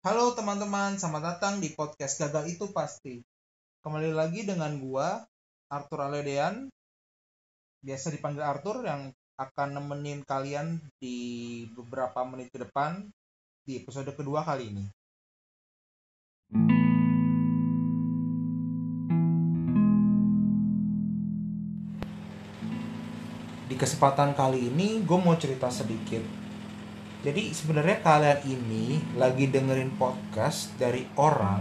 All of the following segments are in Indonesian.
Halo teman-teman, selamat datang di podcast Gagal Itu Pasti. Kembali lagi dengan gua, Arthur Aledean. Biasa dipanggil Arthur yang akan nemenin kalian di beberapa menit ke depan di episode kedua kali ini. Di kesempatan kali ini gue mau cerita sedikit jadi sebenarnya kalian ini lagi dengerin podcast dari orang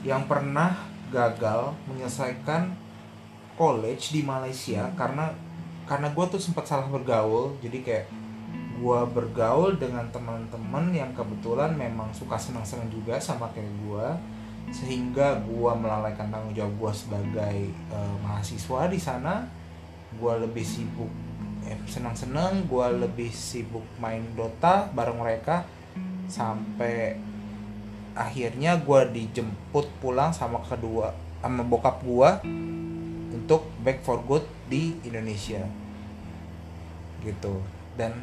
yang pernah gagal menyelesaikan college di Malaysia karena karena gue tuh sempat salah bergaul. Jadi kayak gue bergaul dengan teman-teman yang kebetulan memang suka senang-senang juga sama kayak gue sehingga gue melalaikan tanggung jawab gue sebagai uh, mahasiswa di sana. Gue lebih sibuk eh, senang-senang gue lebih sibuk main Dota bareng mereka sampai akhirnya gue dijemput pulang sama kedua sama bokap gue untuk back for good di Indonesia. Gitu. Dan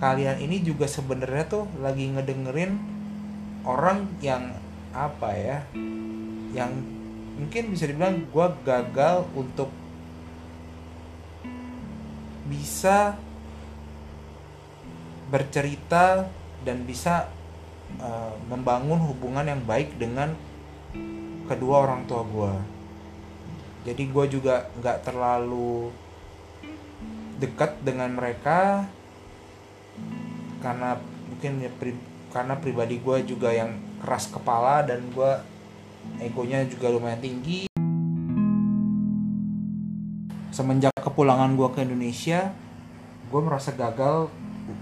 kalian ini juga sebenarnya tuh lagi ngedengerin orang yang apa ya yang mungkin bisa dibilang gue gagal untuk bisa bercerita dan bisa uh, membangun hubungan yang baik dengan kedua orang tua gue jadi gue juga nggak terlalu dekat dengan mereka karena mungkin ya pri, karena pribadi gue juga yang keras kepala dan gue egonya juga lumayan tinggi semenjak kepulangan gue ke Indonesia gue merasa gagal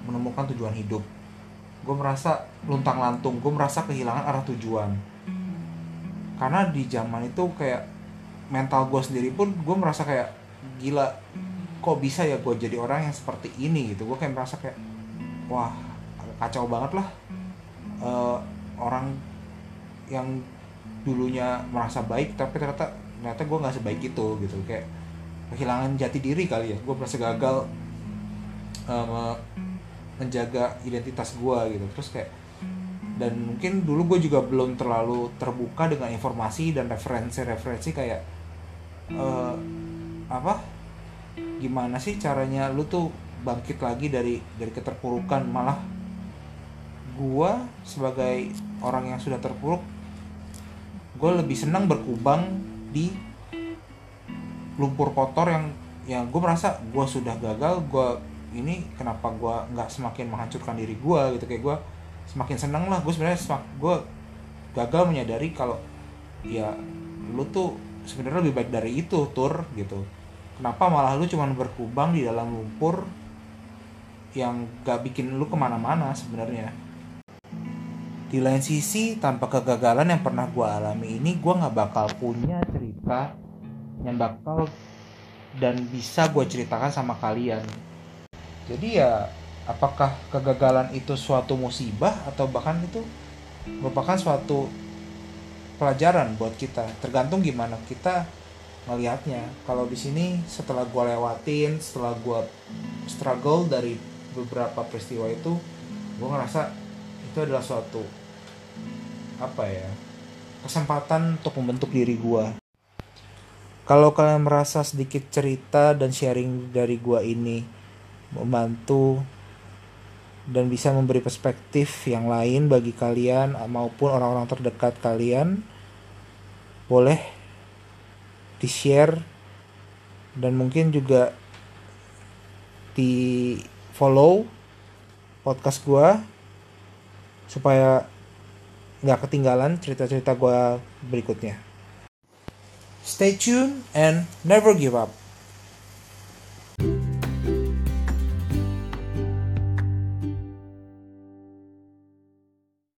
menemukan tujuan hidup. Gue merasa luntang lantung gue merasa kehilangan arah tujuan. Karena di zaman itu kayak mental gue sendiri pun gue merasa kayak gila kok bisa ya gue jadi orang yang seperti ini? Gitu. Gue kayak merasa kayak wah kacau banget lah. Uh, orang yang dulunya merasa baik tapi ternyata ternyata gue nggak sebaik itu gitu. Kayak kehilangan jati diri kali ya. Gue merasa gagal um, menjaga identitas gue gitu. Terus kayak dan mungkin dulu gue juga belum terlalu terbuka dengan informasi dan referensi-referensi kayak uh, apa gimana sih caranya lu tuh bangkit lagi dari dari keterpurukan. Malah gue sebagai orang yang sudah terpuruk gue lebih senang berkubang di lumpur kotor yang yang gue merasa gue sudah gagal gue ini kenapa gue nggak semakin menghancurkan diri gue gitu. Kayak gue semakin seneng lah gue sebenarnya gue gagal menyadari kalau ya lu tuh sebenarnya lebih baik dari itu tur gitu. Kenapa malah lu cuman berkubang di dalam lumpur yang gak bikin lu ke mana-mana sebenarnya? Di lain sisi tanpa kegagalan yang pernah gue alami ini gue nggak bakal punya cerita yang bakal dan bisa gue ceritakan sama kalian. Jadi ya apakah kegagalan itu suatu musibah atau bahkan itu merupakan suatu pelajaran buat kita? Tergantung gimana kita melihatnya kalau di sini setelah gue lewatin setelah gue struggle dari beberapa peristiwa itu gue ngerasa itu adalah suatu apa ya kesempatan untuk membentuk diri gue kalau kalian merasa sedikit cerita dan sharing dari gua ini membantu dan bisa memberi perspektif yang lain bagi kalian maupun orang-orang terdekat kalian boleh di share dan mungkin juga di follow podcast gua supaya nggak ketinggalan cerita-cerita gua berikutnya Stay tuned and never give up.